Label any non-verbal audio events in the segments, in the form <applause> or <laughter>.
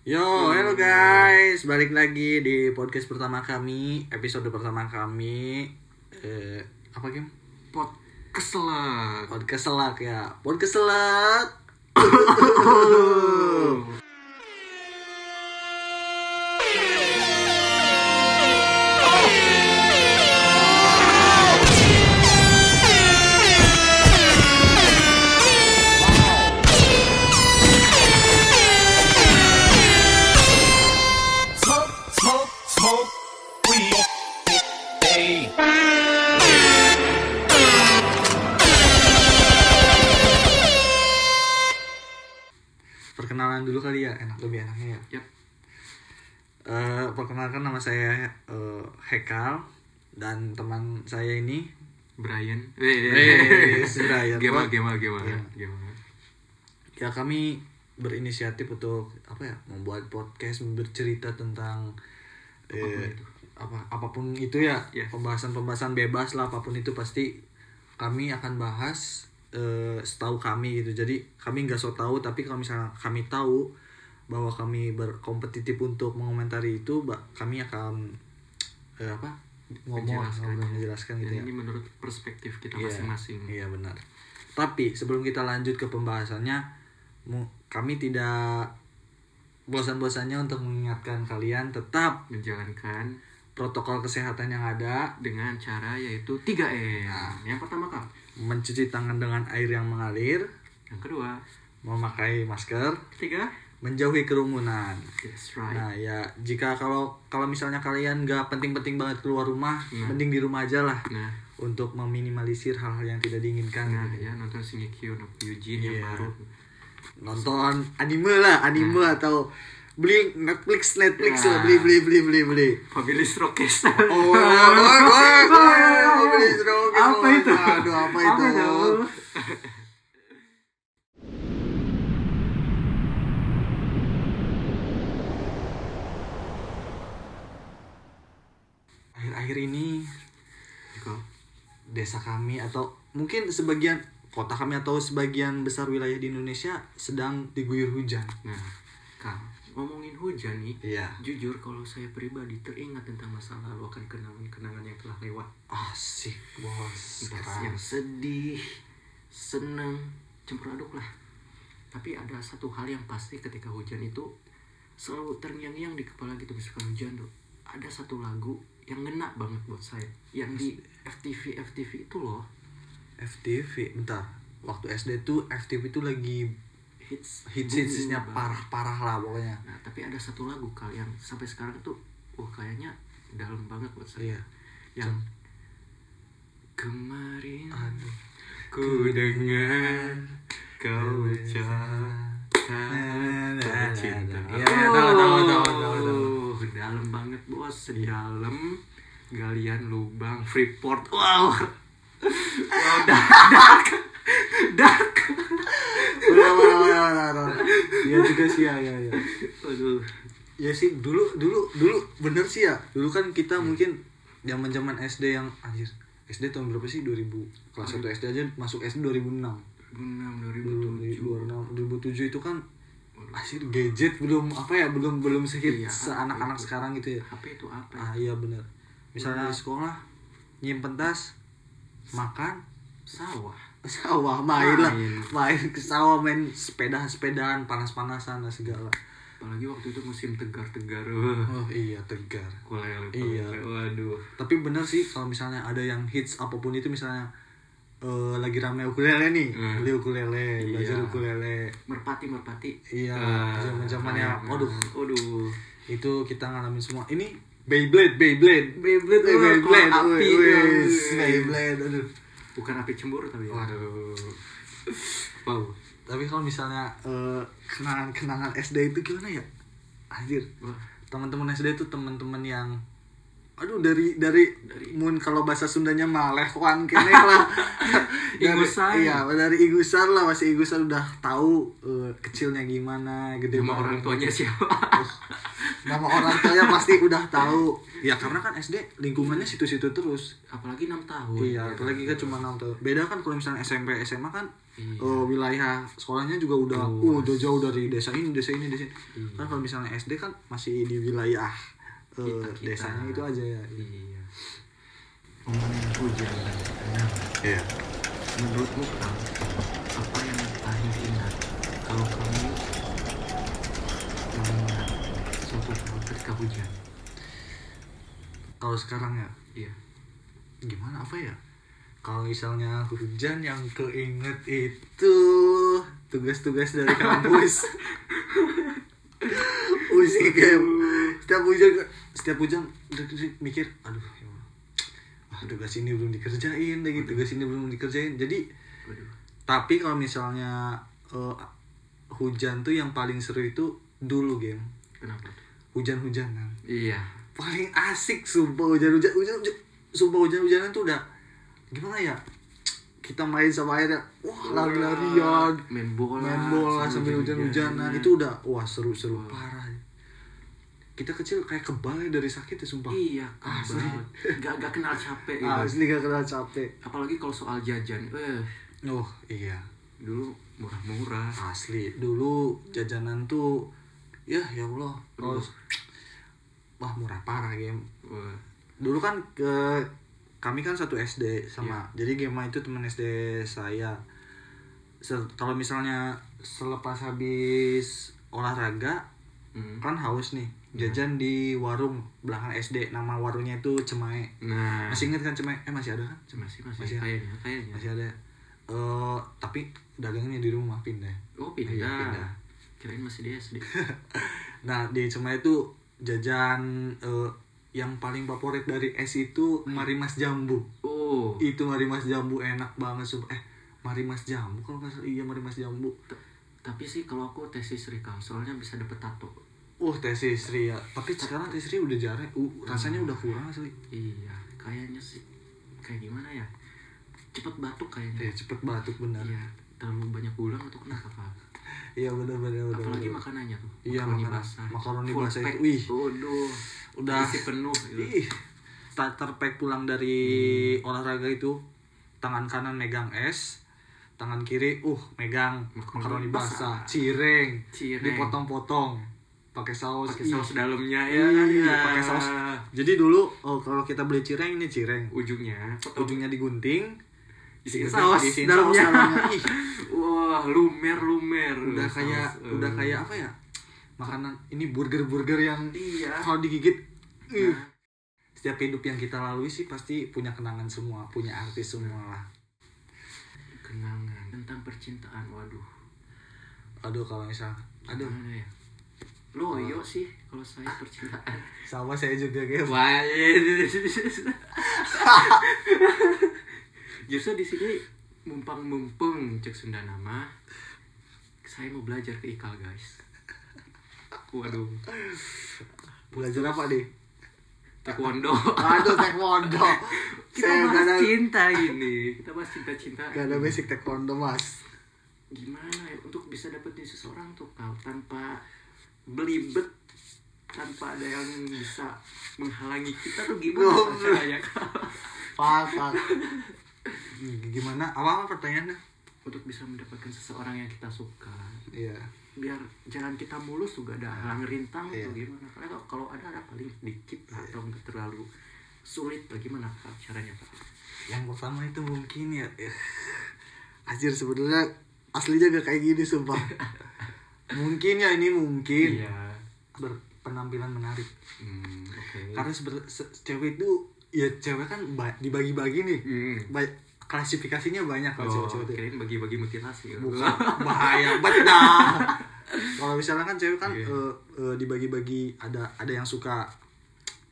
Yo, hello guys, balik lagi di podcast pertama kami, episode pertama kami. Eh, apa game? Pot keselak. Podcast selak ya, podcast selak. <laughs> Perkenalan dulu kali ya, enak lebih enaknya ya. Yap. Eh, perkenalkan nama saya eh, Hekal dan teman saya ini Brian. Eh, <laughs> Brian. Gimana, gimana, Iya. gimana? ya kami berinisiatif untuk apa ya membuat podcast bercerita tentang Apa pun eh, itu. apa apa pun itu ya Yes. pembahasan-pembahasan bebas lah apa pun itu pasti kami akan bahas eh, setahu kami gitu jadi kami nggak so tahu tapi kalau misalnya kami tahu bahwa kami berkompetitif untuk mengomentari itu kami akan eh, apa ngomong Menjelaskan. menjelaskan gitu ya ini menurut perspektif kita Iya, masing-masing. Iya benar. Tapi sebelum kita lanjut ke pembahasannya, kami tidak bosan-bosannya untuk mengingatkan kalian tetap Menjalankan protokol kesehatan yang ada, dengan cara yaitu 3M. Nah. Yang pertama kak. mencuci tangan dengan air yang mengalir, Yang kedua. memakai masker, Ketiga. menjauhi kerumunan. That's right. Nah ya jika kalau kalau misalnya kalian nggak penting-penting banget keluar rumah, Nah. mending di rumah aja lah Nah, untuk meminimalisir hal-hal yang tidak diinginkan. nah gitu. ya nonton Shingeki no Kyojin yang Iya. baru. nonton anime lah anime atau beli Netflix Netflix Nah. lah beli beli beli beli beli. Family Strokes. oh Apa itu? aduh apa itu? Akhir-akhir ini desa kami atau mungkin sebagian kota kami atau sebagian besar wilayah di Indonesia sedang diguyur hujan. Nah, Kak, ngomongin hujan nih. iya Jujur kalau saya pribadi teringat tentang masa lalu akan kenangan-kenangan yang telah lewat. asik bos Entah yang sedih, seneng, campur aduk lah. Tapi ada satu hal yang pasti ketika hujan itu selalu terngiang-ngiang di kepala gitu misalkan hujan tuh. Ada satu lagu yang ngena banget buat saya. Yang di FTV FTV itu loh FTV bentar waktu SD tuh FTV tuh lagi hits hits hitsnya parah parah lah pokoknya Nah, tapi ada satu lagu kal yang sampai sekarang tuh wah kayaknya dalam banget buat saya. iya Yang kemarin aduh ku dengar kau kata cinta. Iya, tahu, tahu, tahu, tahu, tahu. Oh, dalam banget bos, sedalam galian lubang Freeport. Wow. <laughs> wow, dark, dark, dark. Benar, benar, benar, benar. iya juga sih ya ya ya Aduh. ya sih dulu dulu dulu bener sih ya dulu kan kita mungkin zaman zaman SD yang anjir SD tahun berapa sih 2000 kelas 1 SD aja masuk SD 2006 2006 2007. 2007 itu kan asir gadget belum apa ya belum belum sehit Iya, seanak-anak itu. sekarang gitu ya HP itu apa? ya? ah iya bener misalnya di sekolah nyimpen tas makan Sawah. Sawah main lah Main. ke sawah main sepeda sepedaan panas panasan lah segala Apalagi waktu itu musim tegar-tegar. oh iya tegar Kulele, Iya. Waduh. tapi bener sih kalau misalnya ada yang hits apa pun itu misalnya eh, lagi rame ukulele nih Hmm. beli ukulele belajar Iya. ukulele Merpati, merpati. iya Ah, zaman-zamannya sayang. waduh Waduh. itu kita ngalamin semua ini Beyblade Beyblade Beyblade, Eh, Beyblade wih. Beyblade aduh Bukan api cemburu tapi ya. Waduh. Wow. tapi kalau misalnya eh, kenangan-kenangan SD itu gimana ya anjir teman-teman SD itu teman-teman yang aduh dari dari, Dari- mun kalau bahasa Sundanya mah lehwan <laughs> kene lah Dari- Igusan. iya dari igusan lah masih igusan udah tahu eh, kecilnya gimana gede Nama orang tuanya siapa? <laughs> nama orang tuanya pasti udah tahu ya karena kan SD lingkungannya situ-situ terus Apalagi 6 tahun. iya apalagi kan cuma enam tahun beda kan kalau misalnya SMP SMA kan Iya. eh, wilayah sekolahnya juga udah uh, udah jauh dari desa ini desa ini desa ini Iya. kan kalau misalnya SD kan masih di wilayah eh, Kita-kita. desanya itu aja ya Iya. Ngomongin hujan dan kenangan. iya Menurutmu Kang, apa yang paling ingat kalau kamu mengingat suatu hal ketika hujan? kalau sekarang ya Iya. gimana apa ya kalau misalnya hujan yang keinget itu tugas-tugas dari <laughs> kampus Usik kayak setiap hujan setiap hujan mikir aduh ya ah, tugas ini belum dikerjain lagi tugas ini belum dikerjain. Jadi Waduh. tapi kalau misalnya eh, hujan tuh yang paling seru itu dulu game Kenapa? Hujan-hujanan. Iya. paling asik sumpah hujan-hujan hujan, hujan sumpah hujan-hujanan tuh udah gimana ya? Kita main sama airnya wah lari-larian. Main bola. main bola sambil hujan-hujanan. itu udah wah seru-seru parah kita kecil kayak kebal ya dari sakit ya sumpah Iya, kabel. Gak, gak kenal capek gitu. asli gak kenal capek Apalagi kalau soal jajan. Eh, oh iya dulu murah-murah. asli dulu jajanan tuh ya ya Allah Terus. wah murah parah game Wah, dulu kan ke kami kan satu SD sama jadi Gema itu teman SD saya Se- kalau misalnya selepas habis olahraga hmm. kan haus nih jajan di warung belakang SD nama warungnya itu Cemae Nah, masih inget kan Cemae eh masih ada kan masih masih, Masih ya? kayaknya kayaknya. masih ada eh tapi dagangnya di rumah pindah Oh pindah. Iya, pindah. Kirain masih di SD. <laughs> nah di Cemae itu jajan eh, yang paling favorit dari es itu Marimas Jambu Oh. itu Marimas Jambu enak banget sumpah eh Marimas Jambu kalau nggak salah iya Marimas Jambu T- Tapi sih kalau aku tesis Sri Kang, soalnya bisa dapet tato. Uh tesi Sri ya tapi sekarang tesi Sri udah jarang uh, rasanya udah kurang asli Iya, kayaknya sih kayak gimana ya? Cepet batuk kayaknya. ya cepet batuk benar Iya, terlalu banyak ulang atau kenapa <laughs> iya benar benar benar Apalagi makanannya tuh. Iya, makaroni makanan- basah. makaroni Full basah itu, wih. Waduh. Udah. isi penuh gitu. ih starter pack pulang dari Hmm. olahraga itu tangan kanan megang es tangan kiri uh megang Makaroni makaroni basah basah. cireng, Cireng. dipotong-potong pakai saus Pakai saus dalamnya Iya, ya. iya, pakai saus. Jadi dulu oh, kalau kita beli cireng ini cireng. ujungnya. Ujungnya digunting, Isiin saus dalamnya. saus dalamnya. Ih, <laughs> Wah, lumer lumer. udah kayak eh. udah kayak apa ya? Makanan ini burger-burger yang Iya. kalau digigit. Nah, Setiap hidup yang kita lalui sih pasti punya kenangan semua, punya arti semua lah. kenangan tentang percintaan. Waduh. Aduh kalau misal aduh ya? Loyo sih kalau saya percintaan. sama saya juga kayak Wah. <laughs> Justru di sini mumpang-mumpung cek Sunda nama. Saya mau belajar ke Ikal, guys. Waduh, belajar apa nih? taekwondo. Aduh taekwondo. <laughs> Kita saya bahas ada cinta ini. Kita bahas cinta-cinta. gak ada basic taekwondo mas. Gimana ya untuk bisa dapetin seseorang tuh kau tanpa belibet tanpa ada yang bisa menghalangi kita tuh gimana Goblok. caranya? Pak, pak. Gimana? Apa apa pertanyaannya? untuk bisa mendapatkan seseorang yang kita suka Iya. biar jalan kita mulus juga ada halang rintang Iya. atau gimana karena kalau- kalau ada ada paling dikit lah, atau nggak terlalu sulit bagaimana Kak, caranya Kak? yang pertama itu mungkin ya eh, Anjir sebenarnya aslinya gak kayak gini sumpah <laughs> mungkin ya ini mungkin iya. berpenampilan menarik. Hmm, oke. Karena sebenarnya se- cewek itu ya cewek kan ba- dibagi-bagi nih. Hmm. Ba- klasifikasinya banyak kalau Oh, cewek-cewek itu kirain bagi-bagi mutilasi bukan bahaya banget dah. <laughs> Kalau misalnya kan cewek kan Iya. eh, eh, dibagi-bagi ada ada yang suka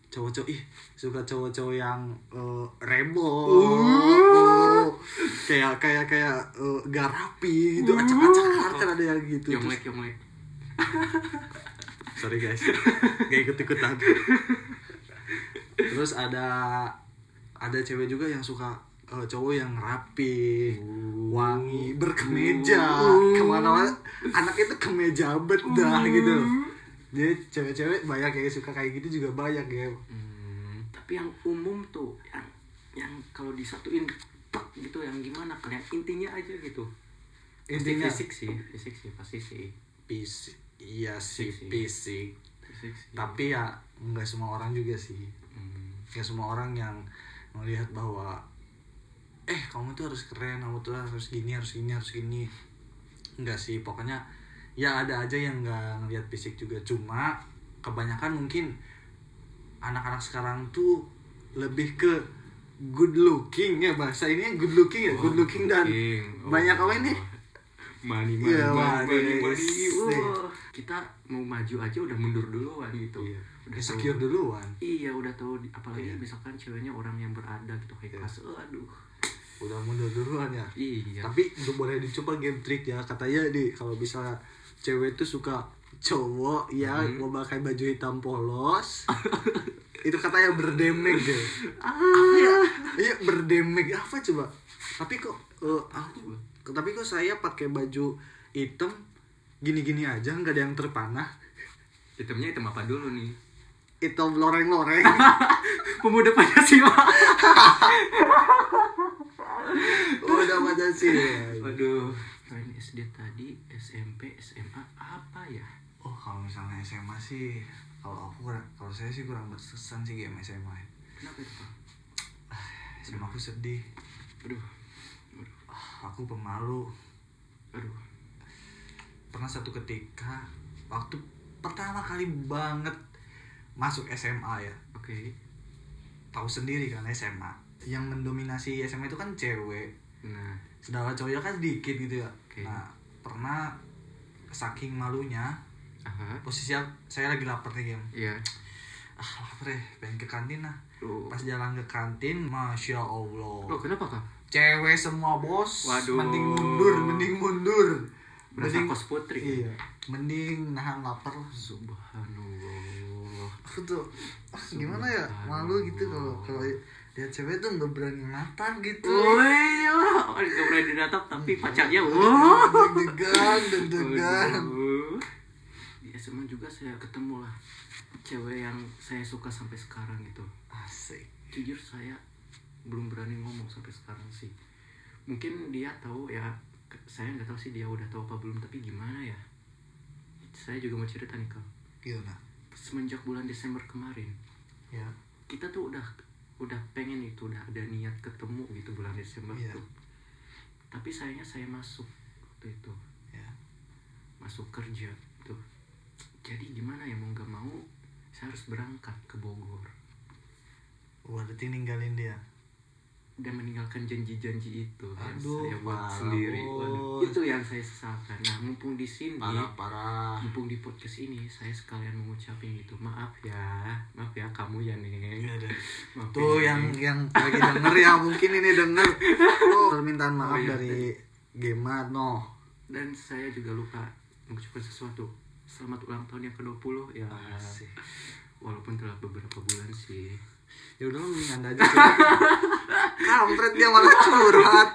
cowok-cowok ih suka cowok-cowok yang eh, rebel Oh, kayak kayak kayak eh, gak rapi gitu acak-acakan kan ada yang gitu Yomlek yomlek <laughs> sorry guys. Gak ikut ikutan terus ada ada cewek juga yang suka eh, cowok yang rapi wangi berkemeja. Ke mana-mana anak itu kemeja bet dah gitu. Jadi cewek-cewek banyak yang suka kayak gitu juga banyak ya. Hmm, tapi yang umum tuh yang yang kalau disatuin gitu yang gimana? Kalian intinya aja gitu Intinya- fisik sih fisik sih pasti sih. Fisik iya sih Fisik. tapi ya nggak semua orang juga sih. Hmm, nggak semua orang yang melihat bahwa eh kamu tuh harus keren kamu tuh harus gini harus gini harus gini. Nggak sih pokoknya ya ada aja yang nggak ngelihat fisik juga. Cuma kebanyakan mungkin anak-anak sekarang tuh lebih ke good looking ya bahasa ini good looking ya? Good looking dan. Oh. banyak apa ini Money, money, Iya, money, money, money. money. Wah, kita mau maju aja udah mundur duluan gitu. Iya. Udah insecure tahu- duluan Iya, udah tahu apalagi Iya. misalkan ceweknya orang yang berada gitu kayak Iya. kelas. Aduh. udah mundur duluan ya Iya. tapi udah boleh dicoba game trick ya katanya di kalau bisa cewek tuh suka cowok ya Hmm. mau pakai baju hitam polos <laughs> itu katanya berdemek deh Ah. apa ya iya berdemek apa coba tapi kok eh, aku tapi kok saya pakai baju hitam gini-gini aja nggak ada yang terpanah Hitamnya hitam apa dulu nih? hitam loreng-loreng <laughs> Pemuda Pancasila. udah macam sih Waduh. Selain SD tadi, SMP, SMA apa ya? oh kalau misalnya SMA sih kalau aku kurang kalau saya sih kurang berkesan sih game SMA. Kenapa itu, Pak? SMA aku sedih Aduh. Aku pemalu Aduh. pernah satu ketika waktu pertama kali banget masuk SMA ya Oke. tahu sendiri kan SMA yang mendominasi SMA itu kan cewek Nah, sedangkan cowoknya kan sedikit gitu ya Oke. nah pernah saking malunya aha. posisi saya lagi lapar nih game Iya. ah lapar ya pengen ke kantin lah Tuh. pas jalan ke kantin masya allah Oh, kenapa, Kak? Cewek semua bos Waduh. mending mundur mending mundur Berasa mending kos putri. iya mending nahan lapar lah Subhanallah. aku tuh ah, gimana ya malu gitu kalau kalau lihat cewek tuh nggak berani natap gitu Oh iya, oh, gak berani natap tapi pacarnya wah. deg-degan deg-degan Waduh. Di SMA juga saya ketemu lah cewek yang saya suka sampai sekarang gitu. asik Jujur saya belum berani ngomong sampai sekarang sih. Mungkin dia tahu ya, saya nggak tahu sih dia udah tahu apa belum tapi gimana ya. Saya juga mau cerita nih kak. gimana Semenjak bulan Desember kemarin, ya kita tuh udah udah pengen itu udah ada niat ketemu gitu bulan Desember Iya. tuh tapi sayangnya saya masuk waktu itu ya masuk kerja tuh jadi gimana ya mau nggak mau saya harus berangkat ke Bogor berarti ninggalin dia dan meninggalkan janji-janji itu. Yang Aduh, saya buat parah, sendiri. Waduh, itu yang saya sesalkan. Nah mumpung di sini parah parah. mumpung di podcast ini saya sekalian mengucapin gitu maaf ya maaf ya kamu ya neng. <laughs> Maafin tuh ya, yang Neng. yang lagi denger ya mungkin ini denger. Oh permintaan maaf Oh, iya. dari Gemat no. Dan saya juga lupa mengucapkan sesuatu. Selamat ulang tahun yang ke-20 ya Asik. walaupun telah beberapa bulan sih. Ya udah lu mending anda aja <laughs> kampret dia malah curhat.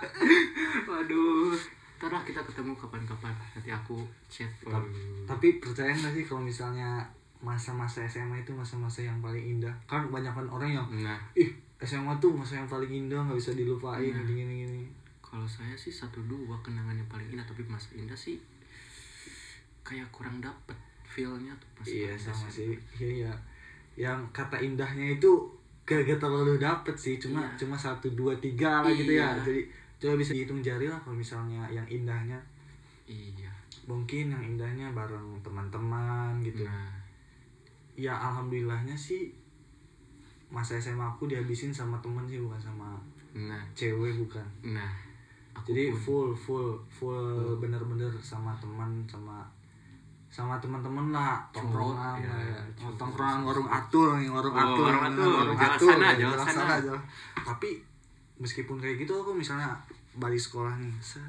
Waduh. Ntar kita ketemu kapan-kapan. Nanti aku chat Waduh. tapi percaya nggak sih kalau misalnya masa-masa SMA itu masa-masa yang paling indah? Kan kebanyakan orang yang nah. Ih SMA tuh masa yang paling indah nggak bisa dilupain Nah. gini gini. Gini kalau saya sih satu dua kenangan yang paling indah tapi masa indah sih kayak kurang dapet feelnya tuh pas iya sama sih. Iya iya. Yang kata indahnya itu gak, gak terlalu dapet sih cuma Iya. cuma satu dua tiga lah gitu ya. Iya. jadi coba bisa dihitung jari lah kalau misalnya yang indahnya. Iya. Mungkin yang indahnya bareng teman-teman gitu. Nah. Ya alhamdulillahnya sih masa SMA aku dihabisin sama temen sih bukan sama nah. cewek bukan. Nah aku jadi pun- full full full bener-bener sama teman sama sama teman-teman lah tongkrongan ya, ya. tongkrongan warung atur nih warung Oh, atur warung atur. warung Jalan atur sana, ya, jalan sana. jalan. tapi meskipun kayak gitu aku misalnya balik sekolah nih set,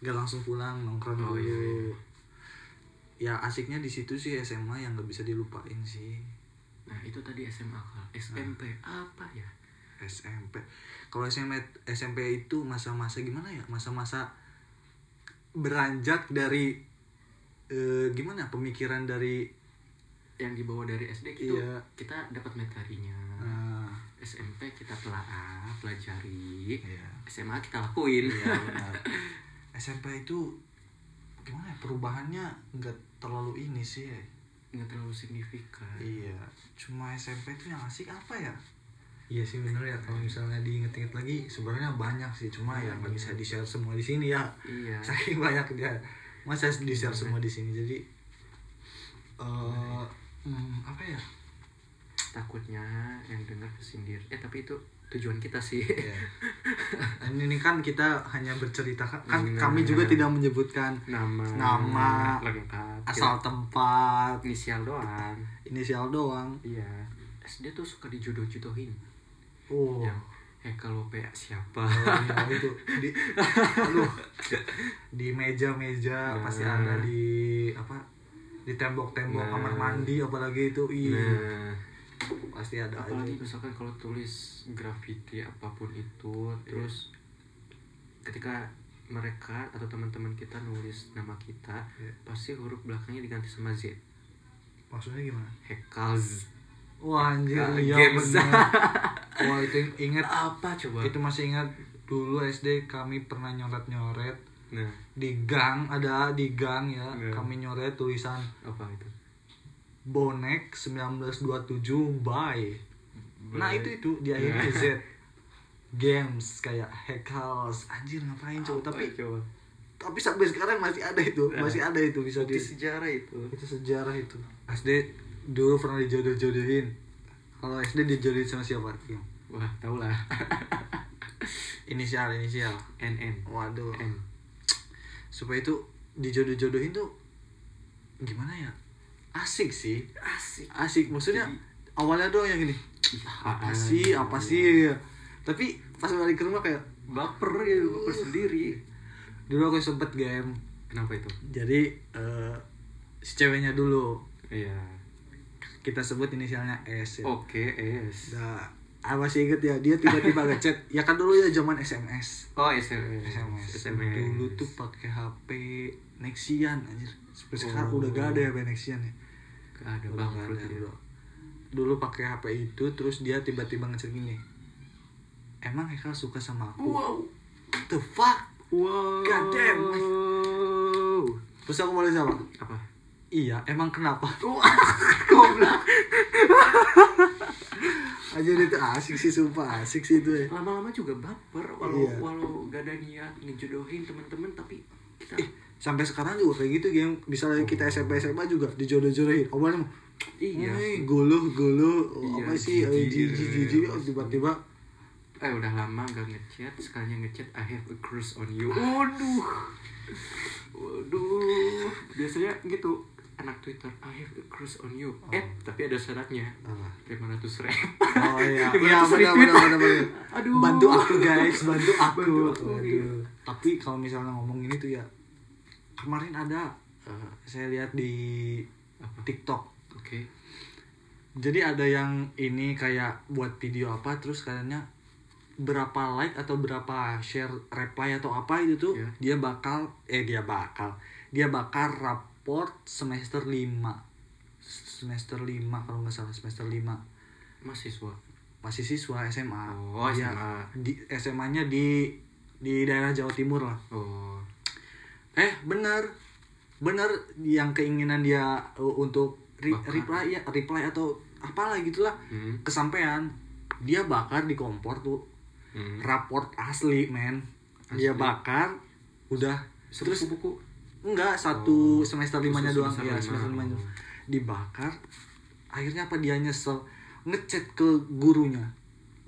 gak langsung pulang nongkrong Oh, dulu iya, iya. ya asiknya di situ sih SMA yang gak bisa dilupain sih nah itu tadi SMA SMP apa ya SMP kalau SMP SMP itu masa-masa gimana ya masa-masa beranjak dari eh, gimana pemikiran dari yang dibawa dari SD itu Iya. kita dapat materinya eh, SMP kita telaah pelajari Iya. SMA kita lakuin Iya benar. <laughs> SMP itu gimana ya perubahannya nggak terlalu ini sih ya. nggak terlalu signifikan Iya, cuma SMP itu yang asik apa ya? Iya sih bener ya kalau misalnya diinget-inget lagi sebenarnya banyak sih cuma ya nggak bisa di share semua di sini ya. iya <laughs> Saking banyak dia masa di share semua di sini jadi eh hmm, apa ya? takutnya yang dengar kesindir eh tapi itu tujuan kita sih <laughs> Ya. ini, ini kan kita hanya bercerita kan Benar. kami juga tidak menyebutkan nama Nama, lengkap asal tempat inisial doang inisial doang. iya SD tuh suka dijodoh-jodohin Oh. yang eh kalau PA siapa? Oh, iya, itu. Di aduh. Di meja-meja Nah. pasti ada di apa di tembok-tembok Nah. kamar mandi apalagi itu iya. Nah pasti ada apalagi aja misalkan kalau tulis graffiti apa pun itu terus ketika mereka atau teman-teman kita nulis nama kita Iya. pasti huruf belakangnya diganti sama Z. Maksudnya gimana? Hekaz wah anjir Nah, iya. <laughs> wah itu inget apa coba? Itu masih ingat dulu SD kami pernah nyoret-nyoret nah. di gang ada di gang ya Iya. kami nyoret tulisan apa itu? Bonek 1927 bye nah itu itu di akhirnya Z. Games kayak hackers anjir ngapain coba? Tapi coba? tapi sampai sekarang masih ada itu Nah. masih ada itu bisa di sejarah itu. Itu sejarah itu. SD dulu pernah dijodoh-jodohin. Kalau SD dijodohin sama siapa? Kim? Wah tau lah <laughs> inisial. Inisial NN waduh. N. Supaya itu dijodoh-jodohin tuh gimana ya? Asik sih. Asik. Asik. Maksudnya awalnya doang yang gini apa sih? apa Iya. sih? Tapi pas balik ke rumah kayak baper ya baper sendiri. Dulu aku sempet game kenapa itu? Jadi eh, si ceweknya dulu. Iya. Kita sebut inisialnya S ya. oke es Nah, aku masih inget ya dia tiba-tiba <laughs> ngechat. Ya kan dulu ya zaman SMS oh SMS SMS, SMS dulu tuh pakai HP Nexian anjir. Sekarang Oh. udah gak ada ya Nexian ya? Gak ada Udah nggak bangkrut ada, bro. dulu pakai HP itu terus dia tiba-tiba ngechat gini emang Hekal suka sama aku? Wow. What the fuck? Wow. God damn. terus aku mulai jawab apa? Iya emang kenapa? <laughs> Goblok <laughs> aja itu asik sih sumpah asik sih itu ya. Lama-lama juga baper walau Iya. walau gak ada niat ngejodohin temen-temen tapi kita Ih, sampai sekarang juga kayak gitu game misalnya kita SMP SMA juga dijodoh-jodohin. Mau Iya. "Wih, guluh guluh. Iya, apa sih? Jijik, Eh, iya. Oh, tiba-tiba. Eh udah lama gak ngechat. Sekalinya ngechat I have a crush on you. Waduh. Waduh. Biasanya gitu anak Twitter I have a crush on you eh tapi ada syaratnya Apa? 500 ribu oh iya <laughs> iya benar benar benar. Aduh. bantu aku guys bantu aku Bantu aku, Waduh. iya. tapi kalau misalnya ngomong ini tuh ya kemarin ada eh, saya lihat di Apa? TikTok oke jadi ada yang ini kayak buat video apa terus kayaknya berapa like atau berapa share reply atau apa itu tuh Iya. dia bakal eh dia bakal dia bakal raport semester 5 semester 5 kalau nggak salah semester 5 mahasiswa? Masih siswa SMA Oh, SMA. di SMA-nya di di daerah Jawa Timur lah. Oh. Eh bener bener yang keinginan dia uh, untuk re- Bakar. reply ya reply atau apalah gitulah. Hmm. kesampean dia bakar di kompor tuh. Hmm. raport asli men. Dia bakar udah. Terus buku enggak satu Oh, semester khusus limanya doang. Semester ya lima. semester limanya dibakar akhirnya apa dia nyesel. Ngechat ke gurunya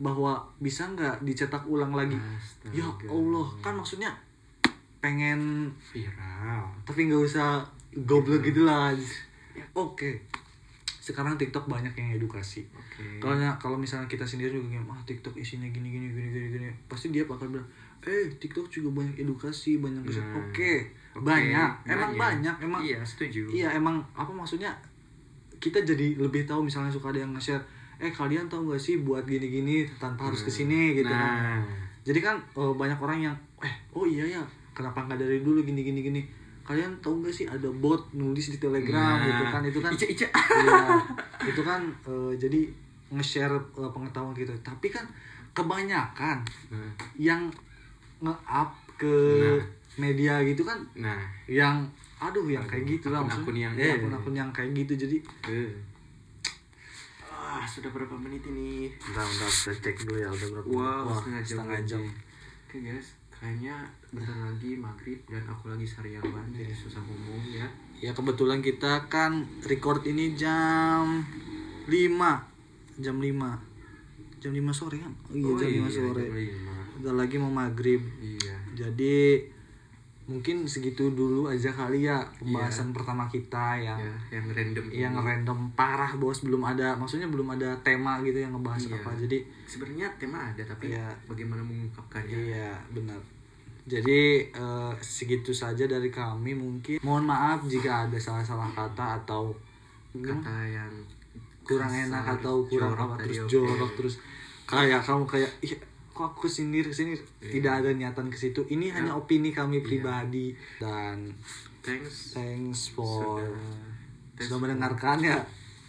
bahwa bisa nggak dicetak ulang lagi? Astaga. ya Allah kan maksudnya pengen viral. Tapi nggak usah goblok gitu lah. Oke. Sekarang TikTok banyak yang edukasi. Oke. Kalau kalau misalnya kita sendiri juga gini, ah TikTok isinya gini gini gini gini gini. Pasti dia bakal bilang eh TikTok juga banyak edukasi banyak kesan Nah, oke Banyak emang banyak. emang iya setuju iya emang apa maksudnya kita jadi lebih tahu misalnya suka ada yang nge-share eh kalian tahu gak sih buat gini-gini tanpa harus ke sini gitu kan Nah. jadi kan eh, banyak orang yang eh oh iya ya kenapa nggak dari dulu gini gini kalian tahu gak sih ada bot nulis di telegram Nah. gitu kan itu kan Ica, Ica. iya <laughs> itu kan eh, jadi nge-share eh, pengetahuan gitu tapi kan kebanyakan Nah. yang nge-up ke Nah. Media gitu kan Nah. yang aduh yang kayak gitu lah akun-akun maksudnya. yang- Iya, iya, akun-akun yang kayak gitu jadi Eh. Ah, sudah berapa menit ini? Bentar, bentar, kita cek dulu ya udah berapa Wow, Wah, setengah jam. setengah jam. Oke guys, kayaknya bentar lagi maghrib dan aku lagi sariawan jadi susah ngomong ya. Ya kebetulan kita kan record ini jam 5 Jam 5 Jam 5 sore kan? Oh iya jam 5 sore jam lima. Udah lagi mau maghrib Iya. Jadi mungkin segitu dulu aja kali ya pembahasan pertama kita yang Ya, yang random. yang ini. random parah bos belum ada maksudnya belum ada tema gitu yang ngebahas Iya. apa jadi Sebenarnya tema ada tapi Iya. bagaimana mengungkapkannya? Iya benar. Jadi eh, segitu saja dari kami mungkin. Mohon maaf jika ada salah-salah kata atau Kata yang kurang enak atau kurang apa terus jorok terus kayak kamu kayak kok aku sindir sindir Iya. tidak ada niatan ke situ ini hanya opini kami pribadi dan Thanks. thanks for Sudah, sudah, thanks for- mendengarkan ya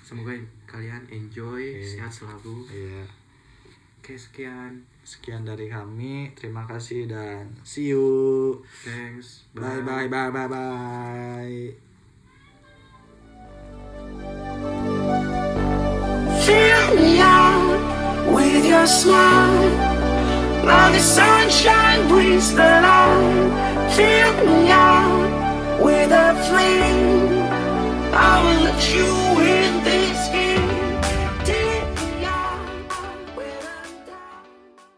Semoga kalian enjoy, Iya. sehat selalu. iya Oke, sekian. sekian dari kami terima kasih dan see you Thanks. bye bye bye bye bye Fill me out with your smile. Now the sunshine brings the light. Fill me out with a flame. I will let you in this game.